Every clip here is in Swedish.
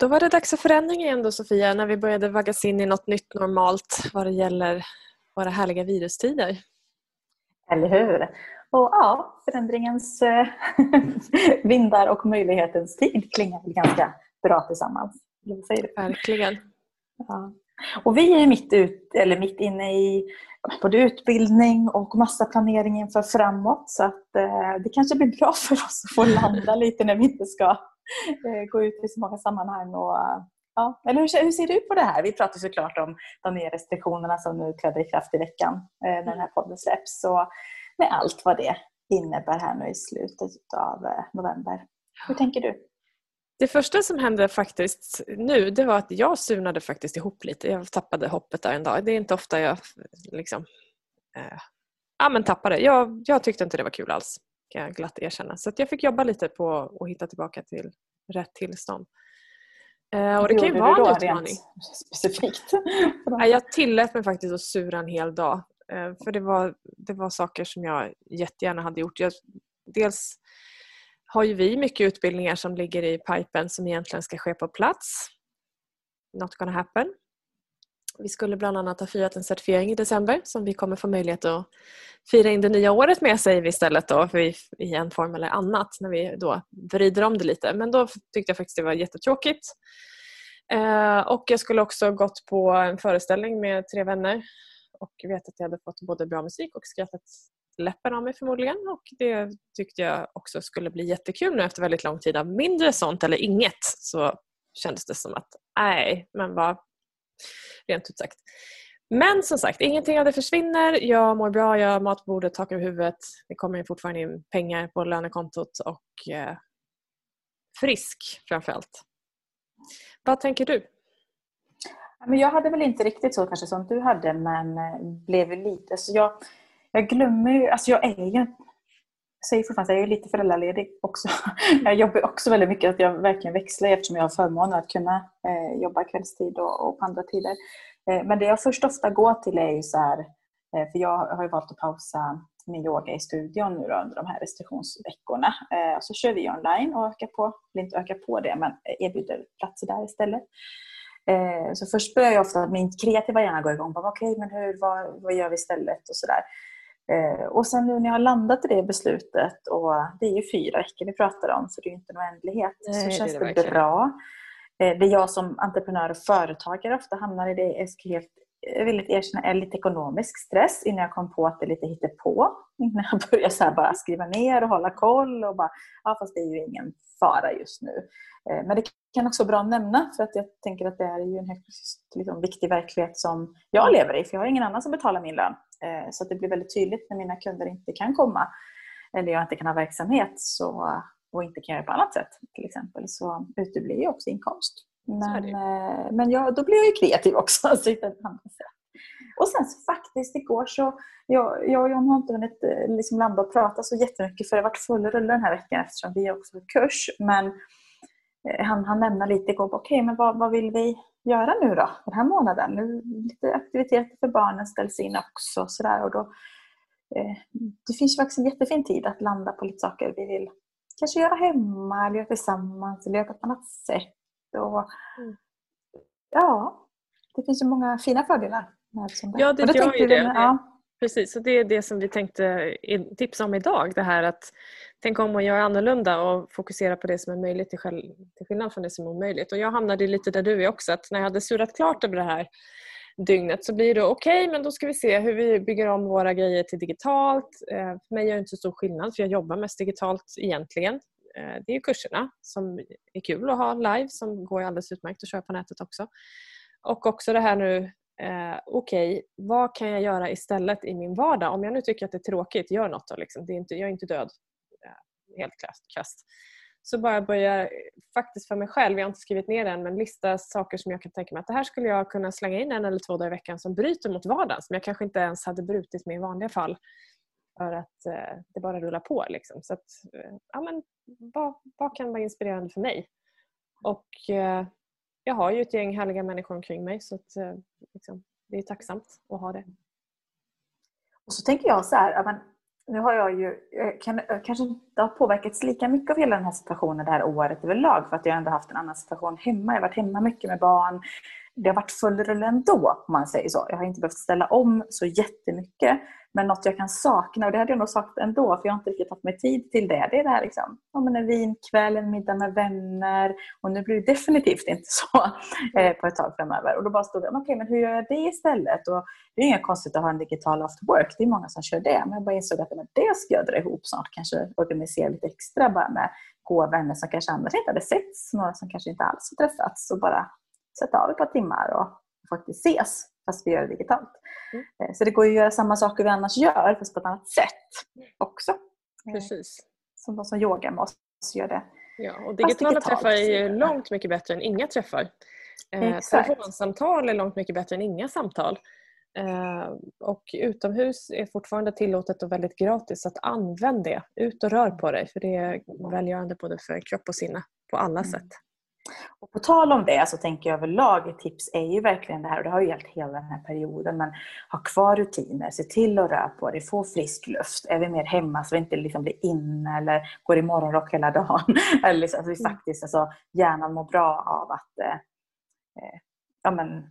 Då var det dags för förändring igen då Sofia, när vi började vaggas in i något nytt normalt vad det gäller våra härliga virustider. Eller hur? Och ja, förändringens eh, vindar och möjlighetens tid klingar ganska bra tillsammans. Vad säger du? Verkligen. Ja. Och vi är mitt, ut, eller mitt inne i både utbildning och massa planering inför framåt. Så att, eh, det kanske blir bra för oss att få landa lite när vi inte ska Eh, gå ut i så många sammanhang. Och, ja. Eller hur, hur ser du på det här? Vi pratar såklart om de nya restriktionerna som nu trädde i kraft i veckan eh, när den här podden släpps. Så med allt vad det innebär här nu i slutet av eh, november. Hur tänker du? Det första som hände faktiskt nu det var att jag surnade faktiskt ihop lite. Jag tappade hoppet där en dag. Det är inte ofta jag liksom, äh, ja, men tappade. Jag, jag tyckte inte det var kul alls kan jag glatt erkänna. Så jag fick jobba lite på att hitta tillbaka till rätt tillstånd. Eh, och det kan ju vara en utmaning. Specifikt? jag tillät mig faktiskt att sura en hel dag. Eh, för det var, det var saker som jag jättegärna hade gjort. Jag, dels har ju vi mycket utbildningar som ligger i pipen som egentligen ska ske på plats. Not gonna happen. Vi skulle bland annat ha firat en certifiering i december som vi kommer få möjlighet att fira in det nya året med säger vi istället då, för i en form eller annat när vi då vrider om det lite. Men då tyckte jag faktiskt det var jättetråkigt. Eh, och jag skulle också gått på en föreställning med tre vänner och vet att jag hade fått både bra musik och skrattat läppen av mig förmodligen och det tyckte jag också skulle bli jättekul nu efter väldigt lång tid av mindre sånt eller inget så kändes det som att nej, men vad rent ut sagt. Men som sagt, ingenting av det försvinner. Jag mår bra, jag har mat på bordet, tak över huvudet. Det kommer fortfarande in pengar på lönekontot och eh, frisk framförallt. Vad tänker du? jag hade väl inte riktigt så kanske som du hade men eh, blev lite... Så jag, jag glömmer ju... Alltså jag är ju... Jag säger fortfarande jag är lite föräldraledig också. Jag jobbar också väldigt mycket, att jag verkligen växlar eftersom jag har förmånen att kunna eh, jobba kvällstid och, och på andra tider. Eh, men det jag först ofta går till är ju så här, eh, för jag har ju valt att pausa min yoga i studion nu under de här restriktionsveckorna. Eh, så kör vi online och ökar på, vill inte öka på det, men erbjuder platser där istället. Eh, så först börjar jag ofta, min kreativa hjärna gå igång. Okej, okay, men hur, vad, vad gör vi istället? Och sådär och sen nu när jag har landat i det beslutet, och det är ju fyra veckor vi pratar om, så det är ju inte en oändlighet, Nej, så känns det, det bra. Eh, det jag som entreprenör och företagare ofta hamnar i det, jag ska Eh, jag villigt erkänna, är lite ekonomisk stress innan jag kom på att det är lite hittepå. Innan jag började så bara skriva ner och hålla koll och bara, ja fast det är ju ingen fara just nu. Eh, men det kan också vara bra att nämna för att jag tänker att det är ju en högst liksom, viktig verklighet som jag lever i för jag har ingen annan som betalar min lön. Eh, så det blir väldigt tydligt när mina kunder inte kan komma eller jag inte kan ha verksamhet så, och inte kan göra på annat sätt till exempel så uteblir ju också inkomst. Men, eh, men jag, då blir jag ju kreativ också. Så och sen så faktiskt igår så, jag, jag och John har inte hunnit eh, liksom landa och prata så jättemycket för det har varit full rulle den här veckan eftersom vi också har kurs. Men eh, han, han nämnde lite igår, okej okay, men vad, vad vill vi göra nu då den här månaden? Nu, lite aktiviteter för barnen ställs in också. Så där, och då, eh, det finns ju faktiskt en jättefin tid att landa på lite saker vi vill kanske göra hemma eller göra tillsammans eller göra på ett annat sätt. Och, mm. Ja, det finns ju många fina fördelar. Med ja, det gör ju det. Ja. Precis, och det är det som vi tänkte tipsa om idag. Det här att tänka om och göra annorlunda och fokusera på det som är möjligt till, skillnad från det som är omöjligt. Och jag hamnade lite där du är också, att när jag hade surat klart över det här dygnet så blir det okej, okay, men då ska vi se hur vi bygger om våra grejer till digitalt. Eh, för mig gör det inte så stor skillnad för jag jobbar mest digitalt egentligen. Eh, det är kurserna som är kul att ha live som går alldeles utmärkt att köra på nätet också. Och också det här nu eh, okej, okay, vad kan jag göra istället i min vardag? Om jag nu tycker att det är tråkigt, gör något då. Liksom. Det är inte, jag är inte död. Eh, helt krasst. Så bara börja, faktiskt för mig själv, jag har inte skrivit ner det än, men lista saker som jag kan tänka mig att det här skulle jag kunna slänga in en eller två dagar i veckan som bryter mot vardagen, som jag kanske inte ens hade brutit med i vanliga fall. För att eh, det bara rullar på. Liksom. Så att, eh, ja, men, vad, vad kan vara inspirerande för mig? Och eh, jag har ju ett gäng härliga människor omkring mig så att, eh, liksom, det är tacksamt att ha det. Och så tänker jag så här, nu har jag ju eh, kan, eh, kanske inte har påverkats lika mycket av hela den här situationen det här året överlag för att jag ändå haft en annan situation hemma. Jag har varit hemma mycket med barn. Det har varit full rulle ändå om man säger så. Jag har inte behövt ställa om så jättemycket. Men något jag kan sakna, och det hade jag nog sagt ändå för jag har inte riktigt haft mig tid till det. Det är det här liksom, ja, men en vinkväll, en middag med vänner. Och nu blir det definitivt inte så eh, på ett tag framöver. Och då bara stod jag, okej okay, men hur gör jag det istället? Och det är inget konstigt att ha en digital after work, det är många som kör det. Men jag bara insåg att det ska jag dra ihop snart. Kanske organisera lite extra bara med goda vänner som kanske annars inte hade setts. Några som kanske inte alls har träffats. Och bara sätta av ett par timmar och faktiskt ses fast vi gör det digitalt. Mm. Eh, så det går ju att göra samma saker vi annars gör fast på ett annat sätt också. Eh, Precis. Som de som yogar med oss gör det. Ja, och digitala träffar är ju långt mycket bättre än inga träffar. Eh, telefonsamtal är långt mycket bättre än inga samtal. Och utomhus är fortfarande tillåtet och väldigt gratis. att använd det. Ut och rör på dig för det är välgörande både för kropp och sinne på alla mm. sätt. Och på tal om det så tänker jag överlag ett tips är ju verkligen det här och det har ju gällt hela den här perioden men ha kvar rutiner, se till att röra på dig, få frisk luft. Är vi mer hemma så vi inte liksom blir inne eller går i morgonrock hela dagen. eller liksom, att vi mm. faktiskt, alltså, hjärnan mår bra av att eh, eh, ja, men,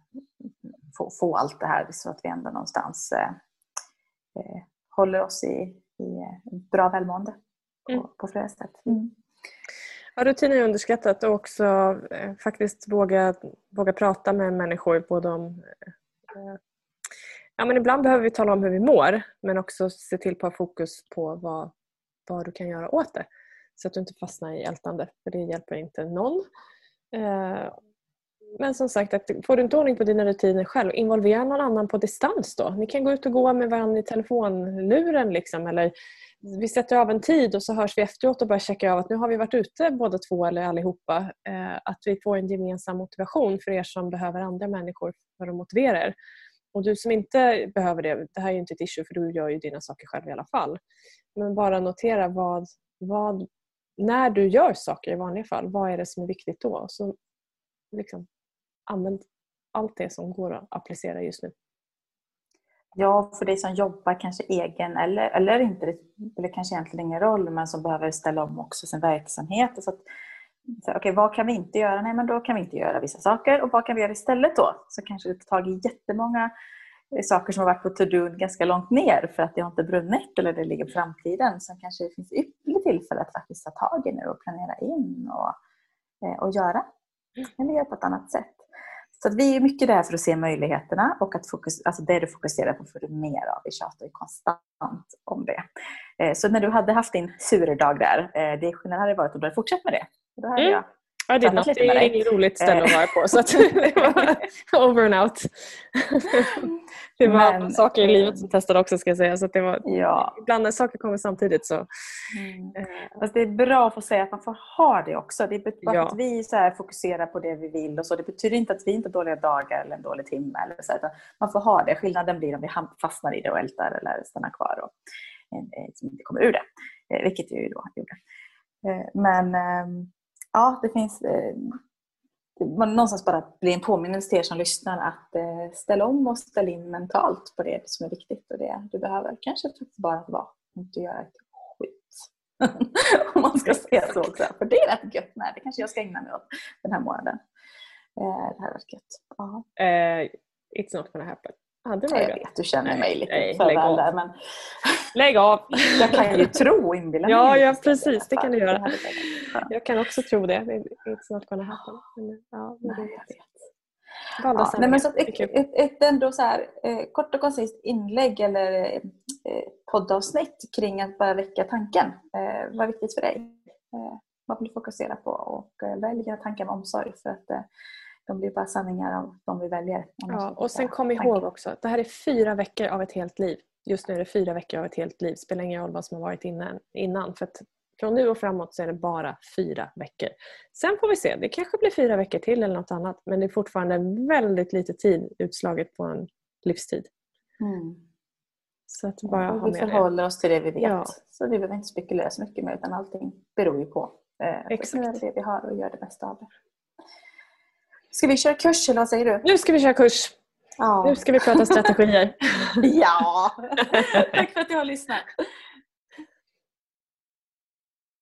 få, få allt det här så att vi ändå någonstans eh, eh håller oss i, i bra välmående på, mm. på flera sätt. Mm. Har rutiner underskattat och också eh, faktiskt våga, våga prata med människor både om eh, eh, Ja, men ibland behöver vi tala om hur vi mår men också se till att ha fokus på vad, vad du kan göra åt det. Så att du inte fastnar i ältande för det hjälper inte någon. Eh, men som sagt, att får du inte ordning på dina rutiner själv, involvera någon annan på distans då. Ni kan gå ut och gå med varandra i telefonluren liksom, eller vi sätter av en tid och så hörs vi efteråt och börjar checka av att nu har vi varit ute båda två eller allihopa. Eh, att vi får en gemensam motivation för er som behöver andra människor för att motivera er. Och du som inte behöver det, det här är ju inte ett issue för du gör ju dina saker själv i alla fall. Men bara notera vad, vad när du gör saker i vanliga fall, vad är det som är viktigt då? Så liksom, använd allt det som går att applicera just nu. Ja, för dig som jobbar kanske egen eller, eller inte, det spelar kanske egentligen ingen roll, men som behöver ställa om också sin verksamhet. Så att, Okej, okay, vad kan vi inte göra? Nej, men då kan vi inte göra vissa saker. Och vad kan vi göra istället då? Så kanske det tar tag i jättemånga eh, saker som har varit på to-do ganska långt ner för att det har inte brunnit eller det ligger på framtiden. Som kanske det finns ypperligt tillfälle att faktiskt ta tag i nu och planera in och, eh, och göra. Eller göra på ett annat sätt. Så vi är mycket där för att se möjligheterna och att fokus, alltså det du fokuserar på får du mer av. Vi tjatar ju konstant om det. Eh, så när du hade haft din surdag där, eh, det skillnaden hade varit om du hade fortsatt med det. Då hade mm. jag Ja, det, är något, det är inget roligt ställe att vara på. Så att det var over and out. Det var Men, saker i livet som testade också ska jag säga. Så det var, ja. Ibland när saker kommer samtidigt så... Mm. Eh. det är bra att få säga att man får ha det också. Det är bara ja. att vi så fokuserar på det vi vill. och så. Det betyder inte att vi inte har dåliga dagar eller en dålig timme. Eller så, man får ha det. Skillnaden blir om vi fastnar i det och ältar eller stannar kvar och eh, inte kommer ur det. Eh, vilket jag ju då gjorde. Men ehm, ja, det finns eh, någonstans bara bli en påminnelse till er som lyssnar att eh, ställa om och ställa in mentalt på det som är viktigt och det du behöver. Kanske faktiskt bara att vara, inte göra ett skit. Om man ska säga så också. För det är rätt gött. Nej, det kanske jag ska ägna mig åt den här månaden. Eh, det här är rätt gött. Uh, it's not gonna happen. Ja, det var jag vet, du känner mig lite nej, för väl där. Men... Lägg av! jag kan ju tro inbilla mig. Ja, ja precis. Det kan du göra. Jag kan också tro det. It's not gonna happen. Men, ja, men nej, jag vet. Ja, nej, men så ett, ett, ett, ändå så här, eh, kort och koncist inlägg eller eh, poddavsnitt kring att bara väcka tanken. Eh, vad är viktigt för dig? Eh, vad vill du fokusera på? Och eh, välj dina tankar med omsorg. För att, de blir bara sanningar av de vi väljer. Ja, och sen kom ihåg också att det här är fyra veckor av ett helt liv. Just nu är det fyra veckor av ett helt liv. Spelar ingen roll vad som har varit innan. innan för att från nu och framåt så är det bara fyra veckor. Sen får vi se. Det kanske blir fyra veckor till eller något annat. Men det är fortfarande väldigt lite tid utslaget på en livstid. Mm. Så att bara ha vi förhåller det. oss till det vi vet. Ja. Så vi behöver inte spekulera så mycket mer utan allting beror ju på. Eh, Exakt. det vi har och gör det bästa av det. Ska vi köra kurs eller vad säger du? Nu ska vi köra kurs. Ja. Nu ska vi prata strategier. ja! Tack för att du har lyssnat.